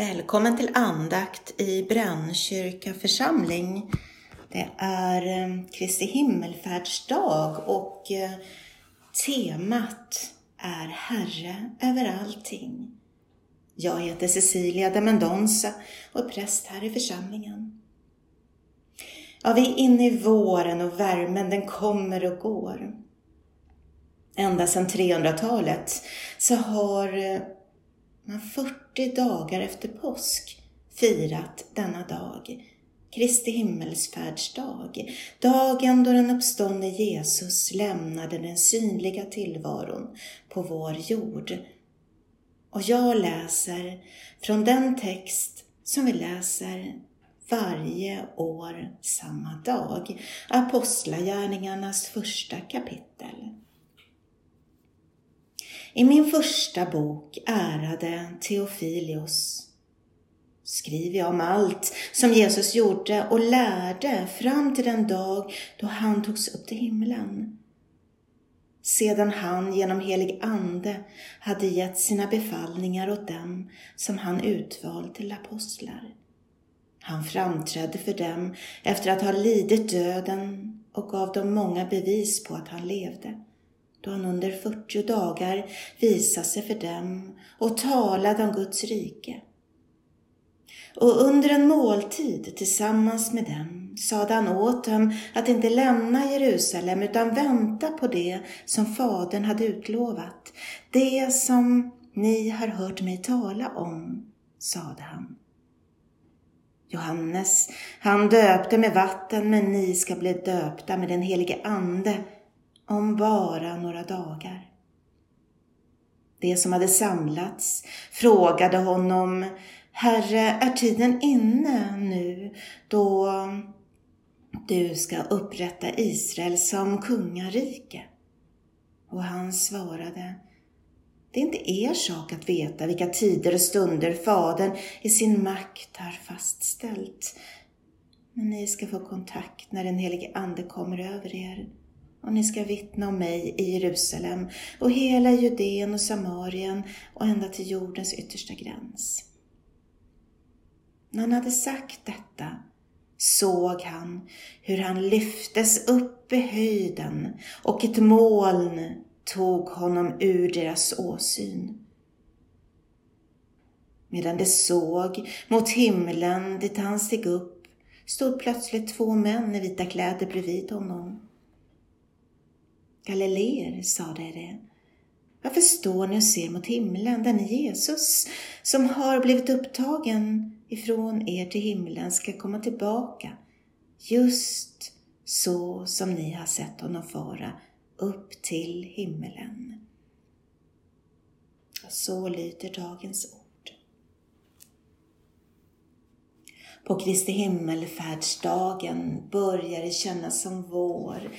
Välkommen till andakt i Brännkyrka församling. Det är eh, Kristi himmelfärdsdag och eh, temat är Herre över allting. Jag heter Cecilia de Mendonça och är präst här i församlingen. Ja, vi är inne i våren och värmen den kommer och går. Ända sedan 300-talet så har eh, man 40 dagar efter påsk firat denna dag, Kristi himmelsfärdsdag, dagen då den uppståndne Jesus lämnade den synliga tillvaron på vår jord. Och jag läser från den text som vi läser varje år samma dag, Apostlagärningarnas första kapitel. I min första bok, Ärade Teofilios, skriver jag om allt som Jesus gjorde och lärde fram till den dag då han togs upp till himlen. Sedan han genom helig ande hade gett sina befallningar åt dem som han utvalt till apostlar. Han framträdde för dem efter att ha lidit döden och gav dem många bevis på att han levde då han under 40 dagar visade sig för dem och talade om Guds rike. Och under en måltid tillsammans med dem sade han åt dem att inte lämna Jerusalem utan vänta på det som Fadern hade utlovat, det som ni har hört mig tala om, sade han. Johannes, han döpte med vatten, men ni ska bli döpta med den helige Ande om bara några dagar. De som hade samlats frågade honom, Herre, är tiden inne nu då du ska upprätta Israel som kungarike? Och han svarade, det är inte er sak att veta vilka tider och stunder Fadern i sin makt har fastställt. Men ni ska få kontakt när den helige Ande kommer över er och ni ska vittna om mig i Jerusalem och hela Judeen och Samarien och ända till jordens yttersta gräns. När han hade sagt detta såg han hur han lyftes upp i höjden och ett moln tog honom ur deras åsyn. Medan de såg mot himlen dit han steg upp stod plötsligt två män i vita kläder bredvid honom. Galileer, sade det. Varför står ni och ser mot himlen? Den Jesus som har blivit upptagen ifrån er till himlen ska komma tillbaka, just så som ni har sett honom fara upp till himmelen. Så lyder dagens ord. På Kristi himmelfärdsdagen börjar det kännas som vår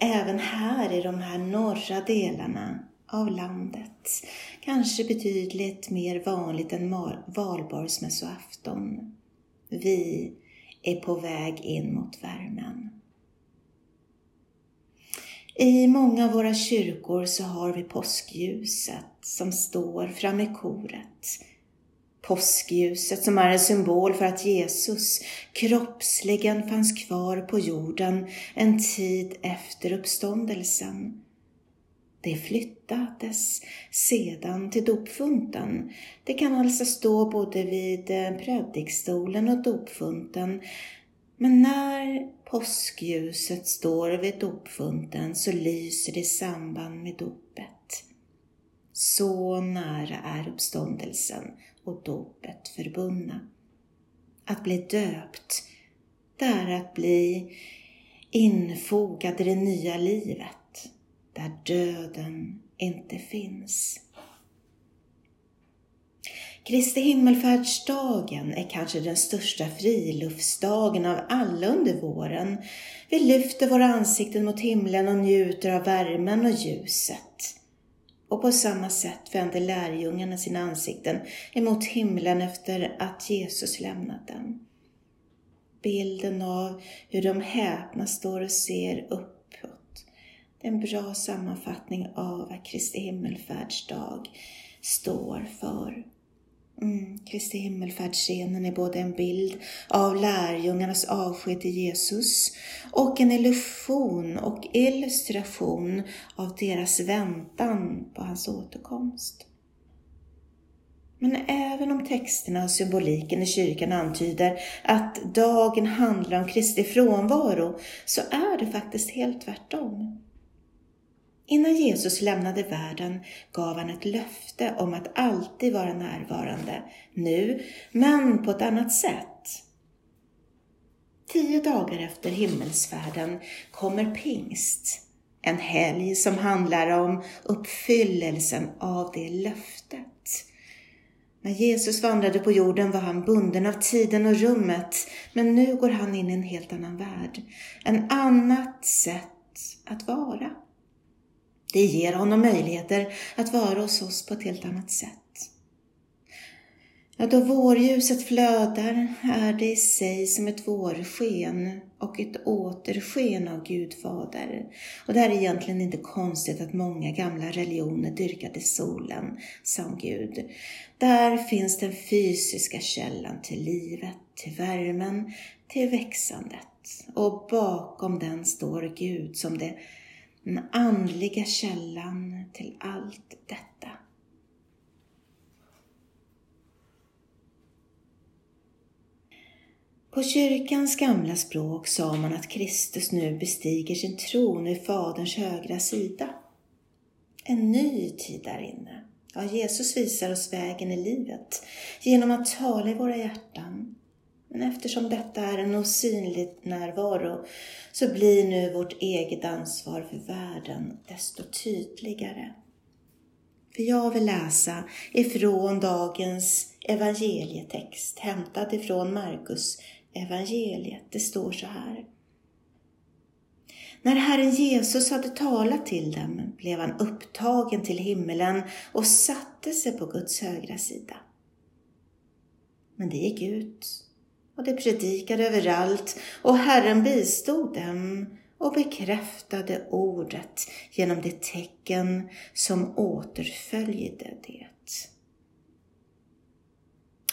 även här i de här norra delarna av landet. Kanske betydligt mer vanligt än valborgsmässoafton. Vi är på väg in mot värmen. I många av våra kyrkor så har vi påskljuset som står framme i koret Påskljuset som är en symbol för att Jesus kroppsligen fanns kvar på jorden en tid efter uppståndelsen. Det flyttades sedan till dopfunten. Det kan alltså stå både vid eh, predikstolen och dopfunten. Men när påskljuset står vid dopfunten så lyser det i samband med dopet. Så nära är uppståndelsen och dopet förbundna. Att bli döpt, det är att bli infogad i det nya livet, där döden inte finns. Kristi himmelfärdsdagen är kanske den största friluftsdagen av alla under våren. Vi lyfter våra ansikten mot himlen och njuter av värmen och ljuset. Och på samma sätt vänder lärjungarna sina ansikten emot himlen efter att Jesus lämnat dem. Bilden av hur de häpna står och ser uppåt. Det är en bra sammanfattning av vad Kristi himmelfärdsdag står för. Mm, Kristi himmelfärdsscenen är både en bild av lärjungarnas avsked till Jesus och en illusion och illustration av deras väntan på hans återkomst. Men även om texterna och symboliken i kyrkan antyder att dagen handlar om Kristi frånvaro så är det faktiskt helt tvärtom. Innan Jesus lämnade världen gav han ett löfte om att alltid vara närvarande, nu, men på ett annat sätt. Tio dagar efter himmelsfärden kommer pingst, en helg som handlar om uppfyllelsen av det löftet. När Jesus vandrade på jorden var han bunden av tiden och rummet, men nu går han in i en helt annan värld, en annat sätt att vara. Det ger honom möjligheter att vara hos oss på ett helt annat sätt. Ja, då vårljuset flödar är det i sig som ett vårsken och ett återsken av Gud fader. Och det är egentligen inte konstigt att många gamla religioner dyrkade solen som Gud. Där finns den fysiska källan till livet, till värmen, till växandet. Och bakom den står Gud som det den andliga källan till allt detta. På kyrkans gamla språk sa man att Kristus nu bestiger sin tron i Faderns högra sida. En ny tid där inne. Ja, Jesus visar oss vägen i livet genom att tala i våra hjärtan, men eftersom detta är en osynlig närvaro så blir nu vårt eget ansvar för världen desto tydligare. För jag vill läsa ifrån dagens evangelietext hämtad ifrån Markus evangeliet. Det står så här. När Herren Jesus hade talat till dem blev han upptagen till himmelen och satte sig på Guds högra sida. Men det gick ut och de predikade överallt och Herren bistod dem och bekräftade ordet genom det tecken som återföljde det.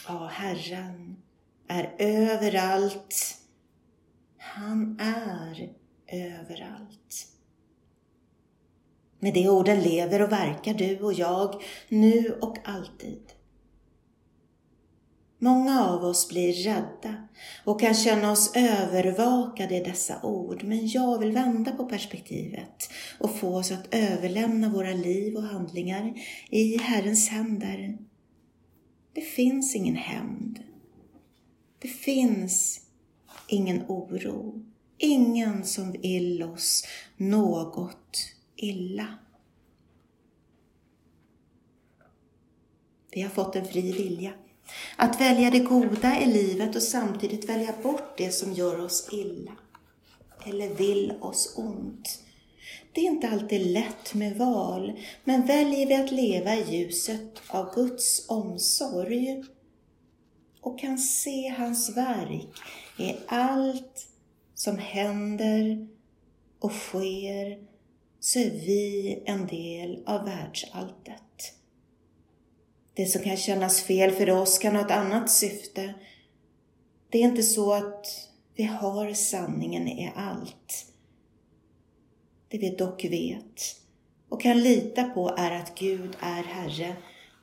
Ja, Herren är överallt. Han är överallt. Med de orden lever och verkar du och jag nu och alltid. Många av oss blir rädda och kan känna oss övervakade i dessa ord, men jag vill vända på perspektivet och få oss att överlämna våra liv och handlingar i Herrens händer. Det finns ingen hämnd. Det finns ingen oro. Ingen som vill oss något illa. Vi har fått en fri vilja att välja det goda i livet och samtidigt välja bort det som gör oss illa eller vill oss ont. Det är inte alltid lätt med val, men väljer vi att leva i ljuset av Guds omsorg och kan se hans verk i allt som händer och sker, så är vi en del av världsalltet. Det som kan kännas fel för oss kan ha ett annat syfte. Det är inte så att vi har sanningen i allt. Det vi dock vet och kan lita på är att Gud är Herre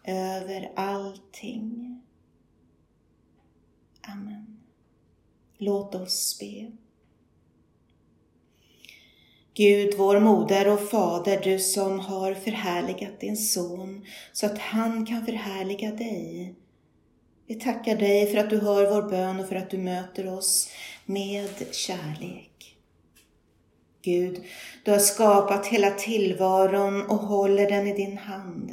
över allting. Amen. Låt oss be. Gud, vår moder och fader, du som har förhärligat din son så att han kan förhärliga dig. Vi tackar dig för att du hör vår bön och för att du möter oss med kärlek. Gud, du har skapat hela tillvaron och håller den i din hand.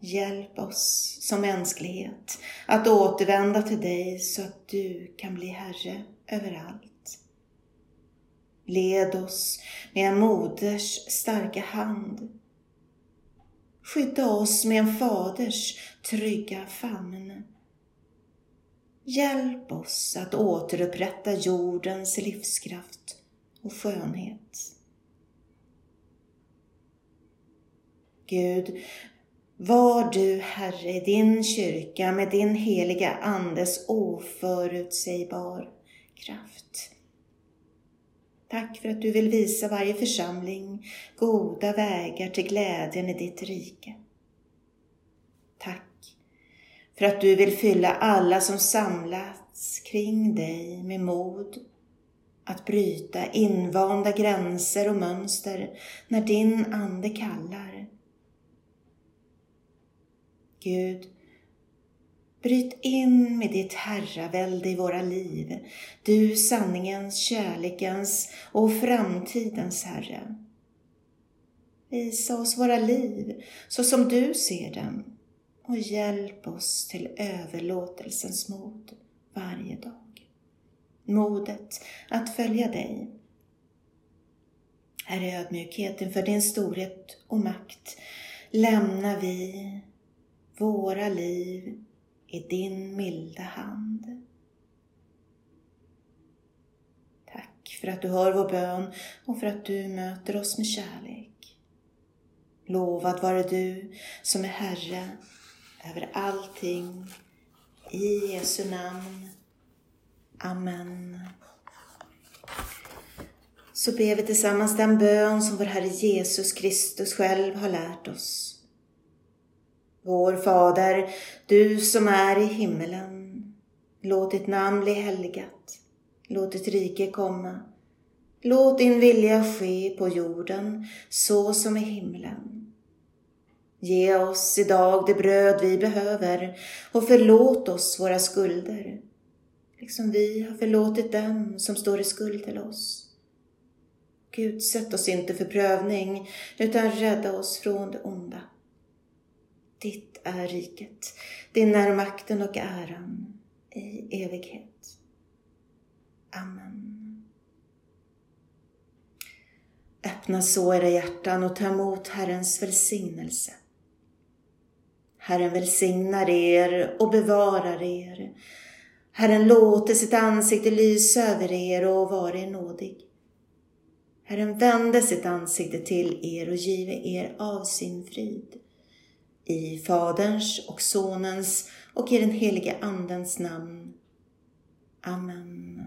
Hjälp oss som mänsklighet att återvända till dig så att du kan bli Herre överallt. Led oss med en moders starka hand. Skydda oss med en faders trygga famn. Hjälp oss att återupprätta jordens livskraft och skönhet. Gud, var du, Herre, i din kyrka med din heliga Andes oförutsägbar kraft. Tack för att du vill visa varje församling goda vägar till glädjen i ditt rike. Tack för att du vill fylla alla som samlats kring dig med mod att bryta invanda gränser och mönster när din Ande kallar. Gud, bryt in med ditt herravälde i våra liv, du sanningens, kärlekens och framtidens Herre. Visa oss våra liv så som du ser dem och hjälp oss till överlåtelsens mod varje dag. Modet att följa dig. Här i ödmjukhet inför din storhet och makt lämnar vi våra liv i din milda hand. Tack för att du hör vår bön och för att du möter oss med kärlek. Lovad vare du som är Herre över allting. I Jesu namn. Amen. Så ber vi tillsammans den bön som vår Herre Jesus Kristus själv har lärt oss. Vår Fader, du som är i himmelen. Låt ditt namn bli helgat. Låt ditt rike komma. Låt din vilja ske på jorden så som i himlen. Ge oss idag det bröd vi behöver och förlåt oss våra skulder, liksom vi har förlåtit dem som står i skuld till oss. Gud, sätt oss inte för prövning, utan rädda oss från det onda. Ditt är riket, din är makten och äran i evighet. Amen. Öppna så era hjärtan och ta emot Herrens välsignelse. Herren välsignar er och bevarar er. Herren låter sitt ansikte lysa över er och vara er nådig. Herren vände sitt ansikte till er och give er av sin frid. I Faderns och Sonens och i den helige Andens namn. Amen.